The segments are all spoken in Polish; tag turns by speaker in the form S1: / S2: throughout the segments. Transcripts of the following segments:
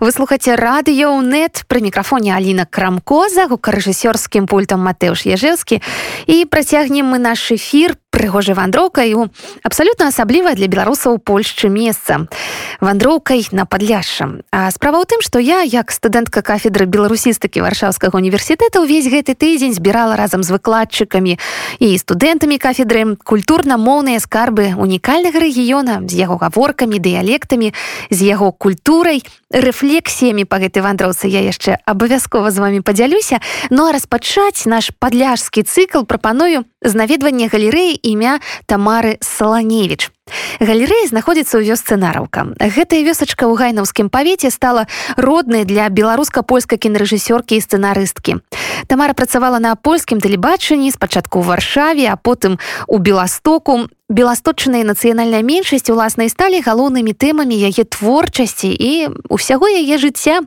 S1: Вы слухаце радыё нет пры мікрафоне Аліна Крамкоза гукарэжысёрскім пультам Матэўш Ежэўскі і працягнем мы наш эфір прыгожай вандроўкай у абсалютна асаблівае для беларусаў Польшчы месца. Вандроўкай на падляшшам. А справа ў тым што я як студэнтка кафедры беларусістыкі варшаўскага універсітэта ўвесь гэты тыдзень збірала разам з выкладчыкамі і студэнтамі кафедры культурна-моўныя скарбы унікальнага рэгіёна з яго гаворкамі дыялектамі з яго культурай рэфлексіямі па гэтай вандроўцы. Я яшчэ абавязкова з вами падзялюся. Ну а распачаць наш падляжскі цыкл прапаную з наведвання галерэі імя тамары саланевич галерэя знаходзіцца ў вёсцы нараўка. Гэтая вёсачка ў гайнаўскім павеце стала роднай для беларуска-польскай кінарэжысёркі і сцэнарысткі. Тамара працавала на польскім тэлебачанні спачатку ў варшаве а потым у беластоку беласточная нацыянальная меншасць уласнай сталі галоўнымі тэмамі яе творчасці і усяго яе жыцця.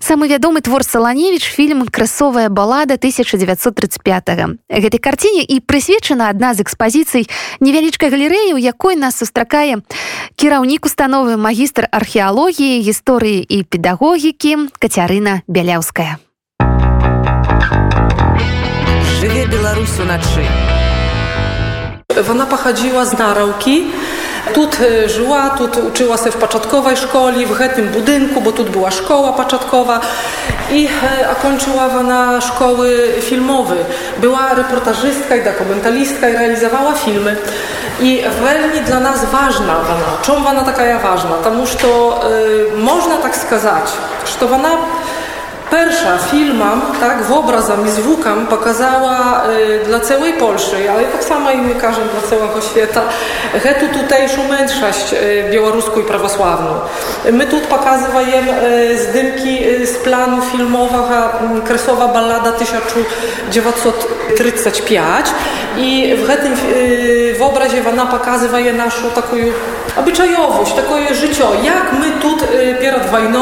S1: Самы вядомы твор саланевич фільм красовая балада 1935 гэтай карціне і прысвечана адна з экспазіцый невялічкай галерэі у якой нас сустракае кіраўнік установы магістр археалогіі гісторыі і педагогікі кацярына бяляўская
S2: жыве беларус уначы
S3: Ona pochodziła z Narałki. Тут żyła, тут uczyła się w początkowej szkole, w tym budynku, bo tu była szkoła początkowa i a kończyła ona szkoły filmowe. Była reportażystka i dokumentalistka i realizowała filmy. I veľmi dla nas ważna ona. Czemu ona taka ważna? Тому что y, można tak skazać, że ona Persza filmam, tak, w obrazam i zwukam pokazała y, dla całej Polszy, ale tak samo i my każemy dla całego świata, tu tutejszą mędrzość y, białoruską i prawosławną. My tu pokazujemy y, zdymki y, z planu filmowego y, Kresowa Ballada 1935 i w tym y, w obrazie ona pokazuje naszą taką obyczajowość, takie życie, jak my tu y, przed wojną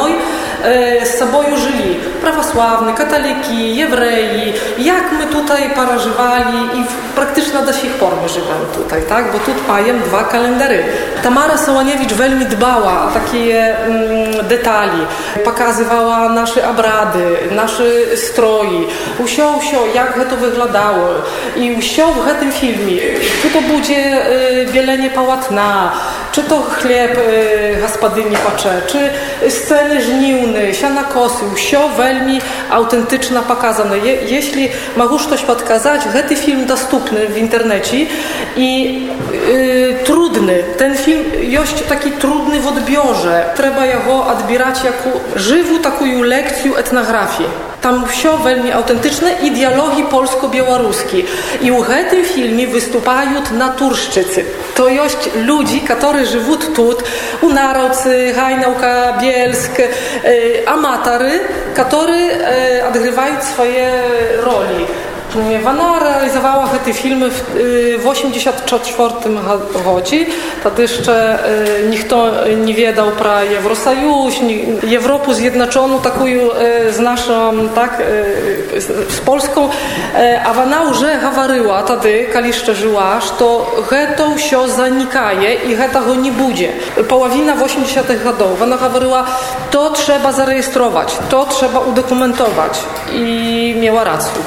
S3: z sobą żyli prawosławni, katoliki, jewreji, jak my tutaj parażywali i praktycznie do sich por my tutaj, tak? Bo tu mają dwa kalendary. Tamara Sołaniewicz veľmi dbała o takie mm, detali. Pokazywała nasze obrady, nasze stroje. Usio, usio, jak to wyglądało. I usio w tym filmie, czy to będzie y, bielenie pałatna, czy to chleb y, gospodyni pacze, czy sceny żniwne, siana kosy, usio autentyczna pokazane. Je, jeśli mogę coś podkazać, ten film dostępny w internecie i y, trudny. Ten film jest taki trudny w odbiorze. Trzeba go odbierać jako żywą taką lekcję etnografii. Tam все veľmi autentyczne i dialogi polsko-białoruskie. I w tym filmie występują naturszczycy. To jest ludzie, którzy żyją tu, u Narodcy, Hajnałka, Bielsk, e, amatory, którzy e, odgrywają swoje roli. Ona realizowała te filmy w 1984 roku. Wtedy jeszcze nikt nie wiedział про Євросоюз, Європу з'єдначону таку з нашą, tak, z Polską, a ona już mówiła wtedy, kiedy jeszcze żyła, że to się zanikaje i tego nie będzie. Połowina 80 latów ona mówiła, to trzeba zarejestrować, to trzeba udokumentować i miała rację.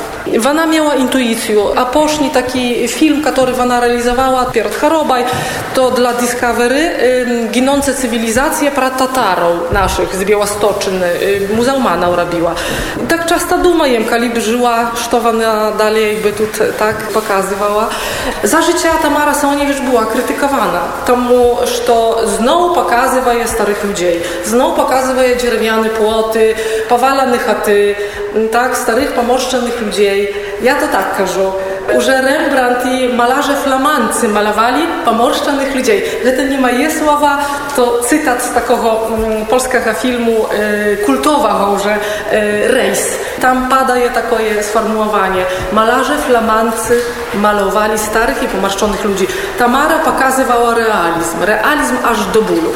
S3: Ona miała intuicję, a poszli taki film, który ona realizowała przed chorobą, to dla Discovery ginące cywilizacje pra Tatarów naszych z Białostoczyny, muzeumana robiła. Tak często dumajem, kiedy żyła, ona dalej by tu tak pokazywała. Za życia Tamara Soniewicz była krytykowana, tomu, że znowu pokazuje starych ludzi, znowu pokazuje drewniane płoty, powalane chaty, tak, starych pomorszczonych ludzi, ja to tak кажу. Уже Рембрандт і малярze flamancy malowali pomorszczonych ludzi. Że to nie moje słowa, to cytat z takiego mm, polskiego filmu e, kultowego, że e, Rejs. Tam pada je takie sformułowanie. Malarze flamancy malowali starych i pomarszczonych ludzi. Tamara pokazywała realizm. Realizm aż do bólu.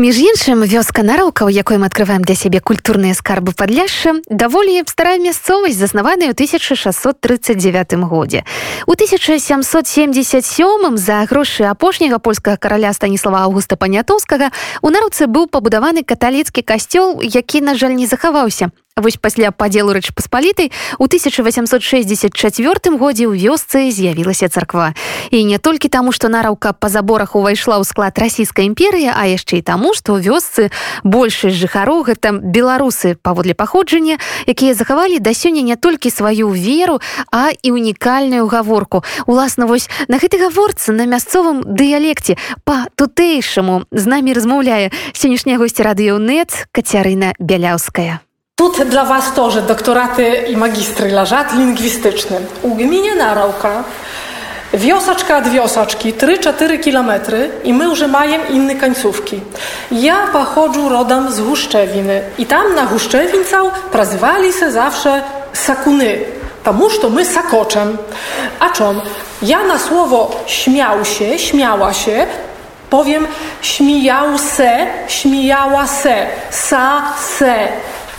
S1: Між іншым вёска нараўка, у якой мы открываем для сябе культурныя скарбы падляшша, даволі старая мясцовасць заснаваная ў 1639 годзе. У 1777 за грошы апошняга польскага караля станіслава Аўгуста панятоўскага у нараўцы быў пабудаваны каталіцкі касцёл, які, на жаль, не захаваўся. Вось пасля падзелу рэчпаспалітай у 1864 годзе ў вёсцы з'явілася царква. І не толькі таму, што нараўка па заборах увайшла ў склад расійскай імперыі, а яшчэ і таму, што ў вёсцы большасць жыхароў гэта беларусы паводле паходжання, якія захавалі да сёння не толькі сваю веру, а і унікальную гаворку. Уласна вось на гэтай гаворцы на мясцовым дыялекце па тутэйшаму з намі размаўляе сённяшняя госці радыёнет Кацярына Бяляўская.
S3: Тут dla Was тоже doktoraty i magistry leżat lingwistycznym. U gminie Narałka Wiosaczka od wiosaczki, 3-4 kilometry i my już mają inne końcówki. Ja pochodzę rodem z Huszczewiny i tam na Huszczewincał prazywali se zawsze sakuny. Tamuż to my sakoczem. A czym? Ja na słowo śmiał się, śmiała się, powiem śmijał se, śmijała se, sa, se.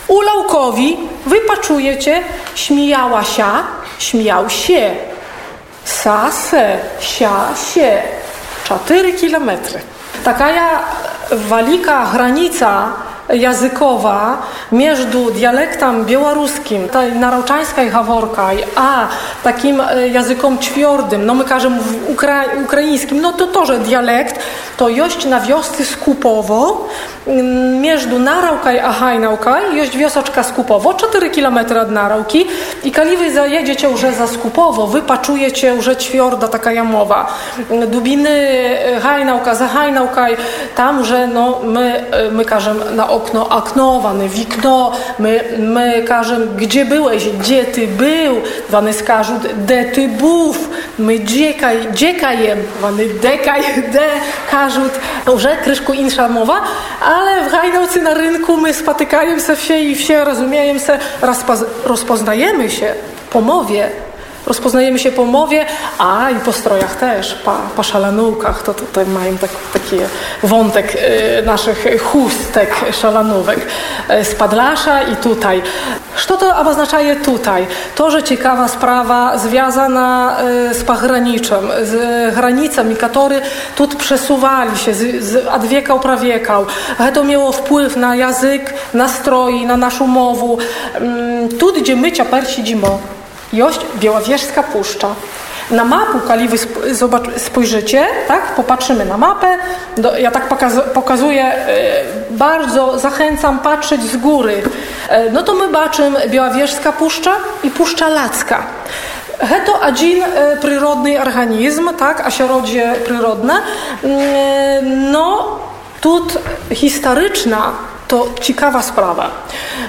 S3: U Laukowi wy poczujecie śmijała się, śmiał się. Sase, sia, się. 4 kilometry. Taka walika granica językowa między dialektem białoruskim, tej narauczańskiej haworkaj, a takim językom ćwiordym, no my każemy ukra ukraińskim, no to тоже dialekt, to jest na wiosce Skupowo, między Narałkaj a Hajnałkaj jest wiosoczka Skupowo, 4 km od Narałki i kiedy wy zajedziecie już za Skupowo, wy poczujecie już ćwiorda taka jamowa. Dubiny Hajnałka, za Hajnałkaj, tam, że no my, my każemy na okno aknowane, wikno, my, my każemy, gdzie byłeś, gdzie ty był, wany skażą, de ty bów, my dziekaj, dziekajem, wany dekaj, de, każą, już kryszku insza mowa, ale w Hajdałcy na rynku my spotykają się wsie i wsie rozumieją się, rozpoznajemy się po mowie, rozpoznajemy się po mowie, a i po strojach też, po, po to tutaj mają tak, taki wątek y, naszych chustek szalanówek y, i tutaj. Co to oznacza tutaj? To, że ciekawa sprawa związana y, z pograniczem, z granicami, które tu przesuwali się z, z od wieka prawiekał. To miało wpływ na język, na stroi, na naszą mowę. Tu, gdzie my ciaper siedzimy, jest Białowieżska Puszcza. Na mapu, kiedy wy spojrzycie, tak, popatrzymy na mapę, do, ja tak pokazuję, e, bardzo zachęcam patrzeć z góry. E, no to my baczymy Białowieżska Puszcza i Puszcza Lacka. To один e, przyrodny organizm, tak, asiorodzie przyrodne. Mm, no, tu historyczna to ciekawa sprawa.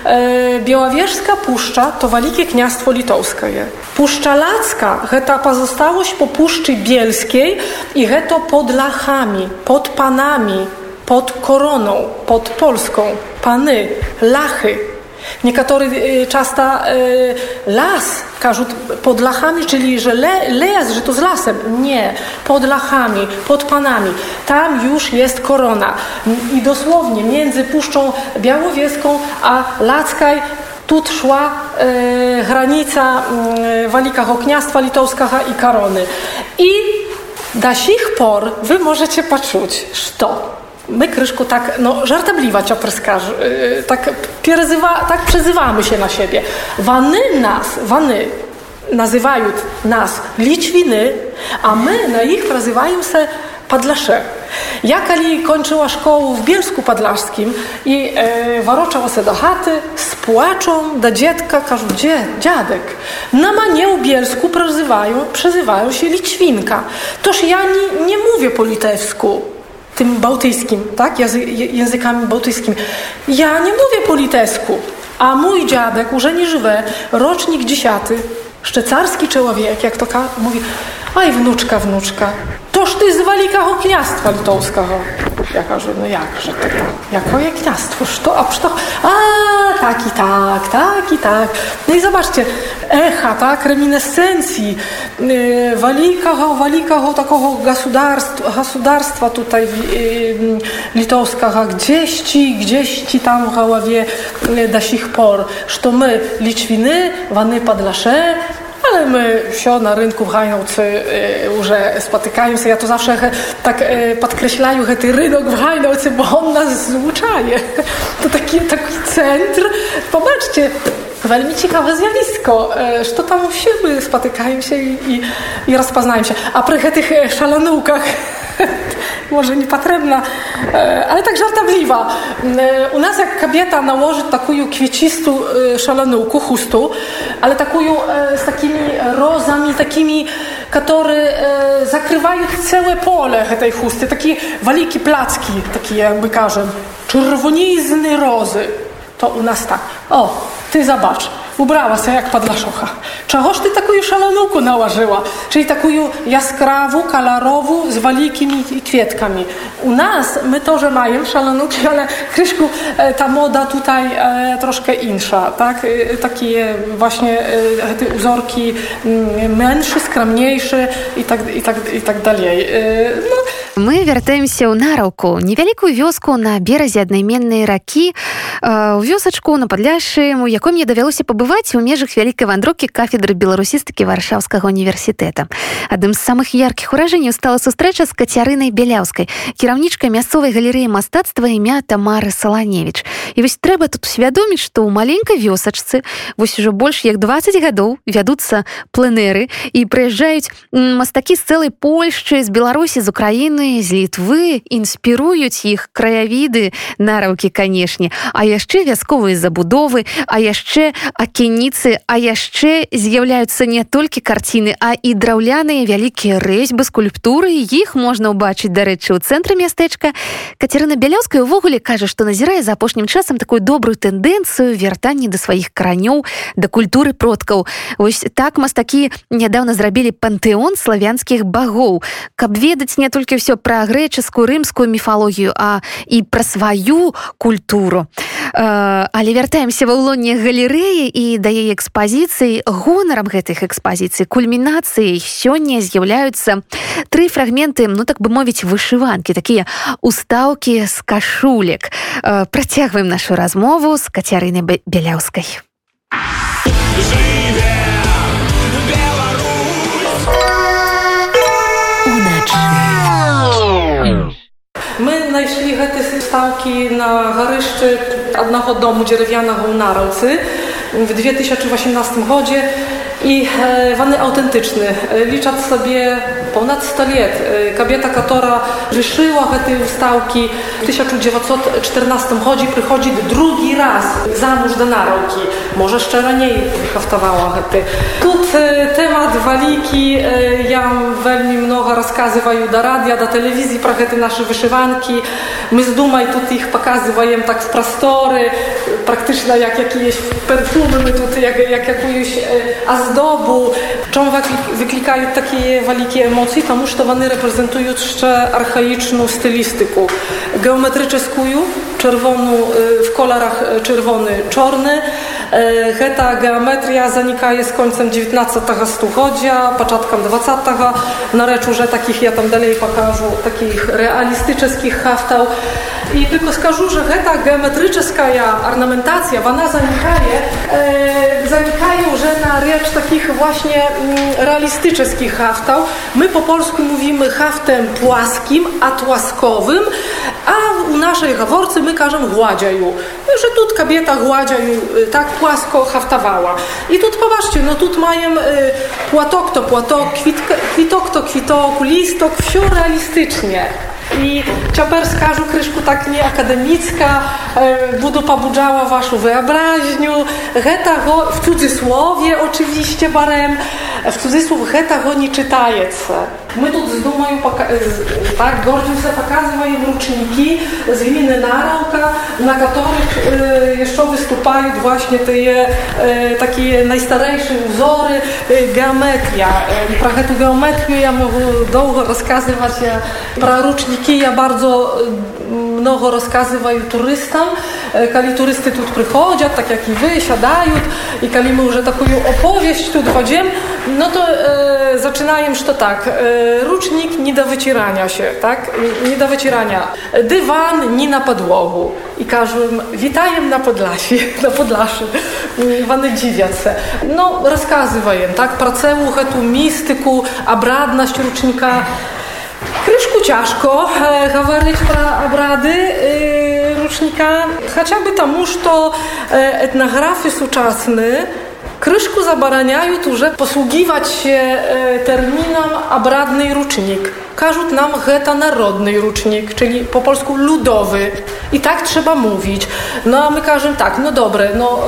S3: E, Białowieżska Puszcza to Wielkie Kniastwo Litowskie. Puszcza Lacka to pozostałość po Puszczy Bielskiej i to pod Lachami, pod Panami, pod Koroną, pod Polską. Pany, Lachy, Niektórzy y, często y, las każą pod lachami, czyli że le, les, że to z lasem. Nie, pod lachami, pod panami. Tam już jest korona. I dosłownie między Puszczą Białowieską a Lackaj tu szła e, granica e, Walika Okniastwa Litowskiego i Karony. I do sich por wy możecie poczuć, że my, Kryszku, tak no, żartobliwa ciopryskarzy, tak, pierzywa, tak przezywamy się na siebie. Wany nas, wany nazywają nas Lićwiny, a my na ich nazywają się Padlasze. Ja kiedy kończyła szkołę w Bielsku Padlaszskim i e, waroczała się do chaty z płaczą do dziecka, każą, dziadek, na mnie w Bielsku przezywają, przezywają się Lićwinka. Toż ja nie, nie mówię po litewsku, tym bałtyckim, tak? językami bałtyckimi. Ja nie mówię po litewsku, a mój dziadek, urzeni żywe, rocznik dziesiąty, szczecarski człowiek, jak to ka, mówi, aj wnuczka, wnuczka, toż ty z walika hokniastwa litowskiego. Ja no jakże to, jako jak to, a to, a tak i tak, tak i tak. No i zobaczcie, echa, tak, reminiscencji, yy, walikaho, walikaho takiego gasudarstwa, tutaj yy, litowskiego, gdzieś ci, gdzieś ci tam w głowie y, do sich por, że my, Litwiny, wany padlasze, ale my wsio na rynku w Hajnowcy już spotykają się. Ja to zawsze tak podkreślaję, że ten rynek w Hajnowcy, bo on nas zwyczaje. To taki, taki centr. Popatrzcie, Veľmi ciekawe zjawisko, że tam siły spotykają się i, i, i rozpoznają się. A przy tych szalonówkach może niepotrzebna, ale tak żartobliwa. U nas jak kobieta nałoży taką kwiecistą szalonówkę, chustu, ale taką z takimi rozami, takimi, które zakrywają całe pole tej chusty, takie wielkie placki, takie jakby każę, czerwonizny rozy. To u nas tak. O, ty zobacz, ubrała się jak padlaszocha. Czegoż ty taką szalonówkę nałożyła? Czyli taką jaskrawą, kolorową, z walikimi kwietkami. U nas my to, że mają szalonówki, ale Kryszku, ta moda tutaj e, troszkę insza, tak? E, takie właśnie e, te uzorki męższy, skromniejszy i tak, i tak, i tak dalej.
S1: No. Мы вяртаемся ў нараўку невялікую вёску на беразе аднайменнай ракі у вёсачку на падляшы у якой мне давялося пабываць у межах вялікай вандрокі кафедры беларусістыкі варшаўскага універсітэта адным з самых яркіх уражанняў стала сустрэча з кацярынай бяляўскай кіраўнічкай мясцовай галерэі мастацтва імя тамары саланевич і вось трэба тут усвядоміць што ў маленькай вёсачцы вось ужо больш як 20 гадоў вядуцца пленэры і прыязджаюць мастакі з цэлай польшчы з беларусі з украіны яны з літвы інспіруюць іх краявіды нараўкі канешне. А яшчэ вясковыя забудовы а яшчэ акеніцы а яшчэ з'яўляюцца не толькі карціны а і драўляныя вялікія рэзьбы скульптуры. Іх можна ўбачыць дарэчы ў цэнтры мястэчка. Кацярына бялёўская увогуле кажа што назірае за апошнім часам такую добрую тэндэнцыю вяртанні да сваіх каранёў да культуры продкаў. Вось так мастакі нядаўна зрабілі пантэон славянскіх багоў. Каб ведаць не толькі ўсё пра грэчаскую рымскую міфалогію а і пра сваю культуру. Э, але вяртаемся ва ўлонне галерэі і да яе экспазіцыі гонарам гэтых экспазіцый кульмінацыяй сёння з'яўляюцца тры фрагменты ну так бы мовіць вышыванкі такія устаўкі з кашулек. Э, працягваем нашу размову з кацярынай бяляўскай Жыве!
S3: Znaleźli te stałki na garyszczy jednego domu dzierwianego u Narałcy w 2018 godzie i e, wany autentyczny. E, liczać sobie ponad 100 lat. E, kobieta, która wyszyła te ustałki w 1914 chodzi, przychodzi drugi raz zamąż do Narałki. Może szczeraniej haftowała. Tu temat waliki, ja veľmi mnogo rozkazywają do radia, do telewizji про te nasze wyszywanki. My z Dumaj tu ich pokazujemy tak w prostory, praktycznie jak jakieś perfumy, my tutaj jak, jak jakąś azdobу. Чому викликають такі великі емоції? Тому що вони репрезентують ще архаїчну стилістику, геометричну, czerwoną, w kolorach czerwony, czarny. Ta geometria zanikaje z końcem XIX stulecia, początkiem. Na reczu, że takich ja tam dalej pokażę, takich realistycznych haftał. I tylko skażu, że ta geometryczna ornamentacja, ona zanikaje, e, zanikają, że na rzecz takich właśnie mm, realistycznych haftał. My po polsku mówimy haftem płaskim, atłaskowym, a u naszej gaworcy my każemy gładziaju. Że tu kobieta gładziaju y, tak płasko haftawała. I tu popatrzcie, no tu mają y, płatok to płatok, kwitok to kwitok, listok, wszystko realistycznie. I Cioper skażu kryszku tak nie akademicka, e, budu pobudzała waszą wyobraźniu, heta go, w cudzysłowie oczywiście barem, w cudzysłów heta go nie czytajece. My tu z dumą tak, gordził się pokazywają roczniki z gminy Narałka, na których e, jeszcze występują właśnie te e, takie najstarsze wzory, geometria. Про эту geometrię ja mogę długo rozkazywać, про roczniki ja bardzo mnogo rozkazywają turystom, kali turysty tu przychodzą, tak jak i wy, siadają i kali my już taką opowieść tu wchodzimy, no to e, zaczynają, że tak, e, rucznik nie do wycierania się, tak, nie do wycierania, dywan nie na podłogu. I każą, witaję na Podlasie, na Podlasie, wany dziwiać se. No, rozkazywają, tak, pracewu, tu mistyku, obradność rucznika, Kryszku ciężko e, говорить про обряды e, rucznika, chociażby тому, что etnografy współczesne Kryszku zabaraniają tu, że posługiwać się e, terminem obradny rucznik. Każą nam heta narodny rucznik, czyli po polsku ludowy. I tak trzeba mówić. No a my każemy tak, no dobre, no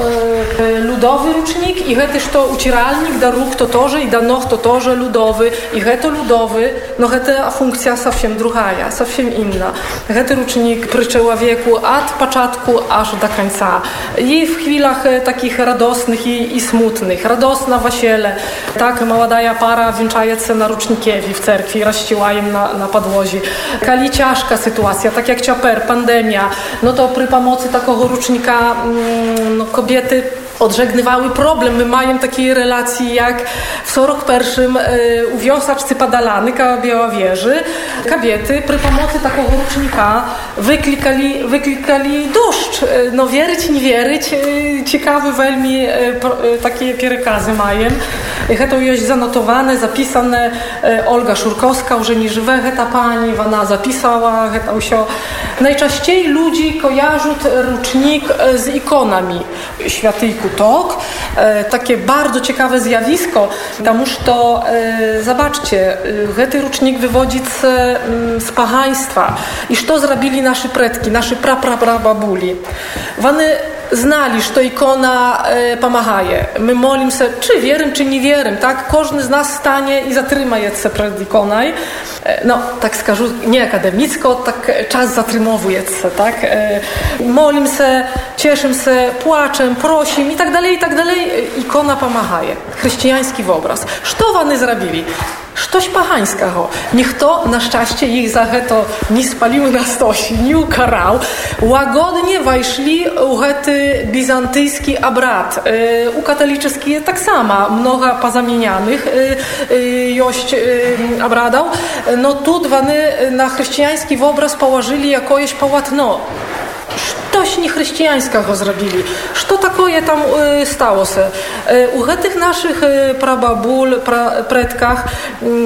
S3: e, ludowy rucznik i hetyż to ucieralnik, da róg to torze i da noch to torze ludowy i heto ludowy, no heta funkcja совсем drugaja, совсем inna. Hety rucznik pryczyła wieku od początku aż do końca. I w chwilach e, takich radosnych i, i smutnych. Radosna wasiele, tak młodaja para wieńczaje się na rucznikiewi w cerkwi, na, na podłozi. Kali ciężka sytuacja, tak jak ciaper, pandemia, no to przy pomocy takiego rucznika mm, no, kobiety odżegnywały problem. My mają takiej relacji jak w 41 y, u wiosaczcy Padalany, Biała Wieży, kobiety przy pomocy takiego rucznika wyklikali, wyklikali deszcz. Y, no wierzyć, nie wierzyć, y, ciekawy welmi takie pierekazy mają. To jest zanotowane, zapisane. Olga Szurkowska, już nie żywe, ta pani, ona zapisała, to się. Najczęściej ludzi kojarzą rucznik z ikonami światyjku tok. E, takie bardzo ciekawe zjawisko, tamuż to e, zobaczcie, e, ten rucznik wywodzi z, mm, z pachaństwa. I co zrobili nasi predki, nasi praprababuli. Wany znali, to ikona e, pomahaje. My molim się, czy wierym, czy nie wierym, tak? Każdy z nas stanie i zatrzyma się przed ikonaj. E, no, tak skażu, nie akademicko, tak czas zatrymowuje się, tak? E, molim się, cieszę się, płaczem, prosim i tak dalej, i tak dalej. Ikona pomahaje. Chrześcijański obraz. Co wany zrobili? Coś pachańskiego. Niech to na szczęście ich za nie spaliły na stosie, nie ukarał. Łagodnie wejszli u hety bizantyjski abrat. E, u katolicznych tak samo, mnoga pozamienianych jość e, e, abradał. No tu dwany na chrześcijański obraz położyli jakoś pałatno coś niechrześcijańskiego zrobili. Co takoje tam y, stało się? Y, u tych naszych y, prababul, pra, predkach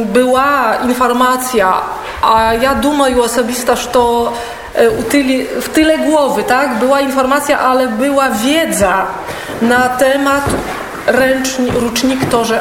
S3: była informacja, a ja думаю osobista, że to w tyle głowy, tak? Była informacja, ale była wiedza na temat ręcznik, rucznik torze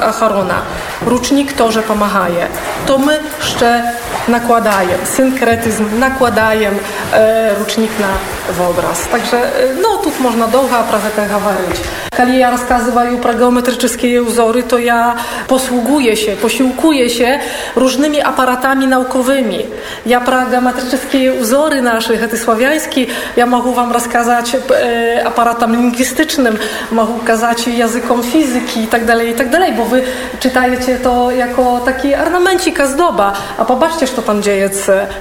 S3: Acharona, rucznik torze pomahaje. To my jeszcze nakładajem, synkretyzm nakładajem e, rucznik na wobraz. Także e, no tu można dlouhá a prazetech hawaryć. Kali ja rozkazywają geometryczne wzory, to ja posługuję się, posiłkuję się różnymi aparatami naukowymi. Ja geometryczne wzory naszych, ty słowiański, ja mogę wam rozkazać e, aparatem lingwistycznym, mogę kazać językom fizyki i tak dalej, i tak dalej, bo wy czytajecie to jako taki ornamencik, zdoba, a popatrzcie co tam dzieje.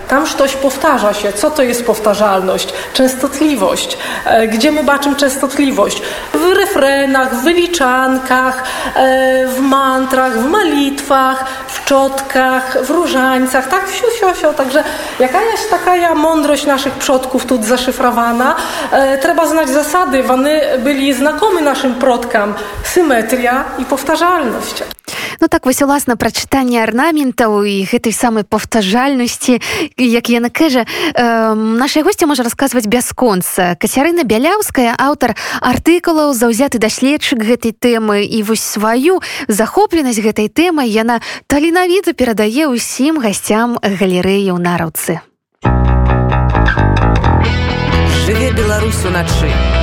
S3: Tam coś powtarza się. Co to jest powtarzalność? Częstotliwość. E, gdzie my baczymy częstotliwość? W refrenach, w wyliczankach, e, w mantrach, w malitwach, w czotkach, w różańcach, tak, wsiu, wsiu, wsiu. Także jakaś taka mądrość naszych przodków tu zaszyfrowana. E, trzeba znać zasady. Wany byli znakomi naszym przodkom. Symetria i powtarzalność.
S1: Ну так вось уласна прачытанне арнаментаў і гэтай самай паўтажальнасці. Як яна кажа э, нашай госці можа расказваць бясконца. Кацярына бяляўская аўтар артыкулаў заўзяты даследчык гэтай тэмы. І вось сваю захопленасць гэтай тэмай яна таленавіта перадае ўсім гасцям галерэі ў нараўцы.
S2: Жыве беларусу начы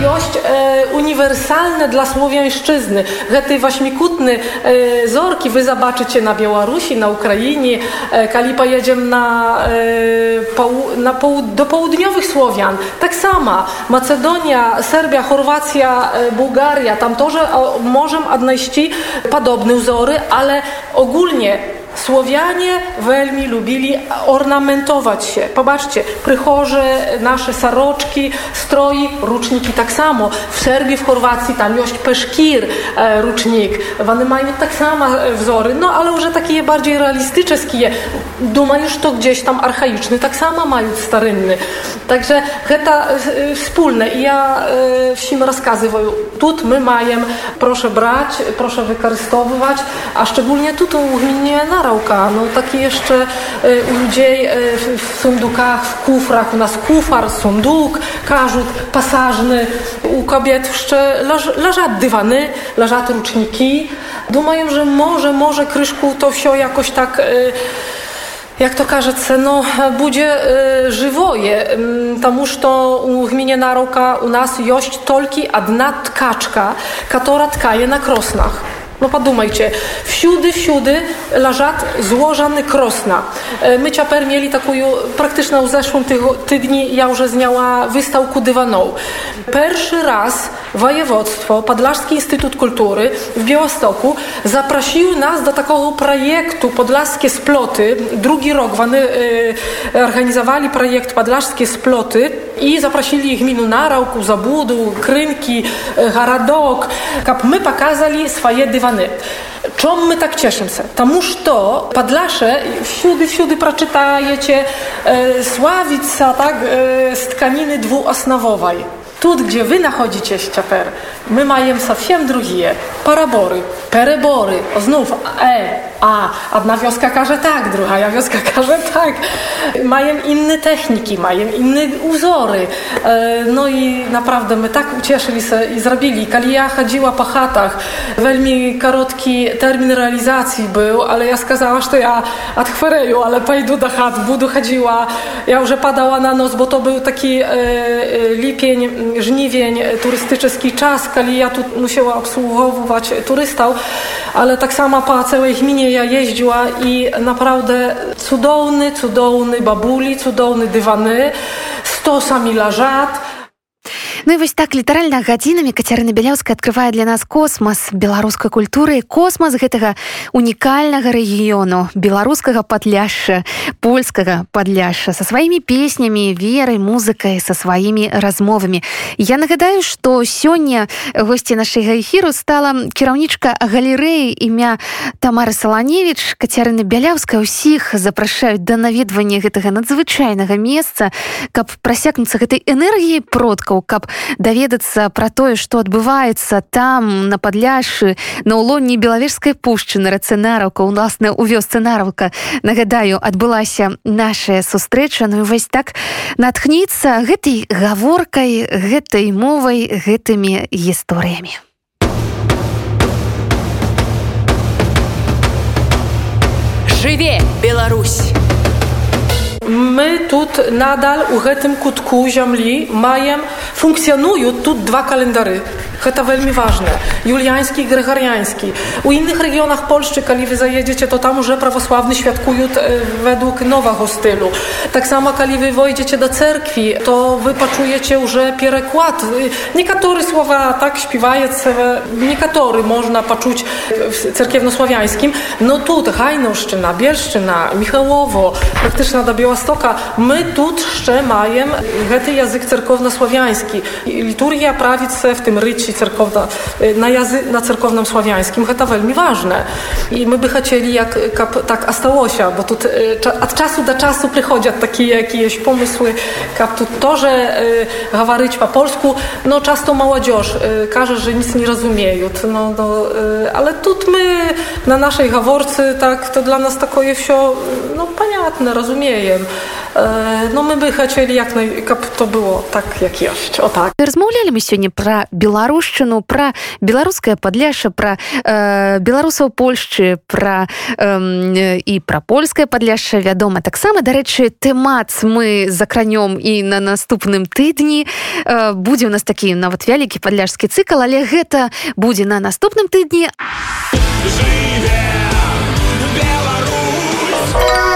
S3: Jość e, uniwersalne dla słowiańszczyzny. Gety waśmikutny e, zorki wy zobaczycie na Białorusi, na Ukrainie. E, kali na, e, na do południowych Słowian. Tak sama Macedonia, Serbia, Chorwacja, e, Bułgaria. Tam to, że możemy odnaleźć podobne wzory, ale ogólnie Słowianie welmi lubili ornamentować się. Popatrzcie, prychorze, nasze saroczki, stroi, ruczniki tak samo. W Serbii, w Chorwacji tam jość peszkir, e, rucznik. W Anemajnie tak samo e, wzory, no ale już takie bardziej realistyczne. Duma już to gdzieś tam archaiczny, tak samo mają starynny. Także heta e, wspólne. I ja e, wsim rozkazywają. Tut my majem, proszę brać, proszę wykorzystywać, a szczególnie tu u mnie na Narałka, no takie jeszcze e, u ludzi w sundukach, w kufrach, u nas kufar, sunduk, każut pasażny, u kobiet jeszcze leżą dywany, leżą ruczniki. Думаю, że może, może kryszku to wsio jakoś tak jak to кажется, no, będzie y, żywoje. Тому что у gminie Naroka u nas jest tylko jedna tkaczka, która tkaje na krosnach. No wsiudy, wsiudy leżat złożony krosna. E, my ciaper mieli taką praktyczną w zeszłym tygodniu, ja już zniała wystawku dywaną. Pierwszy raz województwo, Podlaski Instytut Kultury w Białostoku zaprosiły nas do takiego projektu Podlaskie Sploty. Drugi rok wany, y, organizowali projekt Podlaskie Sploty i zaprosili ich minu Narałku, Zabudu, Krynki, y, Haradok, my pokazali swoje dywany. Czemu my tak cieszymy się? Tamuż to Podlasze wsiudy, wsiudy przeczytajecie e, y, Sławica, tak, e, z tkaniny dwuosnowowej. Tu, gdzie wy nachodzicie ściaper, my majemy совсем drugie. Parabory, perebory, znów e, a, jedna wioska każe tak, druga wioska każe tak. Mają inne techniki, mają inne uzory. E, no i naprawdę my tak ucieszyli się i zrobili. Kali ja chodziła po chatach, veľmi krótki termin realizacji był, ale ja skazała, że ja odchwereju, ale pojdu do chat, budu chodziła. Ja już padała na nos, bo to był taki e, e, lipień, żniwień, turystyczny czas, kali ja tu musiała obsługiwać turystów, ale tak samo po całej gminie ja jeździła i naprawdę cudowny, cudowny babuli, cudowny dywany, stosami lażat,
S1: Ну і вось так літаральна гадзінамі кацярына бяляўская открывае для нас космас беларускай культуры космас гэтага унікальнага рэгіёну беларускага падляшша польскага падляшша са сваімі песнямі верай музыкай са сваімі размовамі. Я нагадаю што сёння госці нашага эфіру стала кіраўнічка галерэі імя тамары саланевич кацярына бяляўская ўсіх запрашаюць да наведвання гэтага надзвычайнага месца каб прасякнуцца гэтай энергіі продкаў каб даведацца пра тое што адбываецца там на падляшы на ўлонні белавежскай пушчы на рацэнараўка уласна у вёсцы нараўка нагадаю адбылася нашая сустрэча. Ну вось так натхніцца гэтай гаворкай гэтай мовай гэтымі гісторыямі.
S2: Жыве Беларусь
S3: My tu nadal u tym kutku ziemli mają, funkcjonują tu dwa kalendary. To veľmi ważne. Juliański i gregoriański. U innych regionach Polski, kiedy wy zajedziecie, to tam już prawosławny świadkują według nowego stylu. Tak samo, kiedy wy do cerkwi, to wy poczujecie że pierekład. Niektóre słowa tak śpiewają, niektóre można poczuć w cerkiewnosławiańskim. No tu Hajnowszczyna, Bielszczyna, Michałowo, praktycznie do Białostoka. My tu jeszcze mamy język cerkownosławiański. Liturgia prawić w tym rycie cerkowna, y, na, jazy, na cerkownym sławiańskim, to veľmi ważne. I my by chcieli jak, tak astałosia, bo tu y, od czasu do czasu przychodzą takie jakieś pomysły, jak tu to, że y, po polsku, no często młodzież każe, że nic nie rozumieją. No, no, ale tu my na naszej gaworcy, tak, to dla nas takie wsio, no, poniatne, tym. No мы бы хацелі як каб то было так як ёсць о так
S1: размаўлялі мы сёння пра беларушчыну пра беларускае падляша пра э, беларусаў Польшчы пра э, і пра польскае падляшша вядома таксама дарэчы тэмац мы закранём і на наступным тыдні э, будзе у нас такі нават вялікі падляжскі цыкл але гэта будзе на наступным тыдні жыве Беларусь!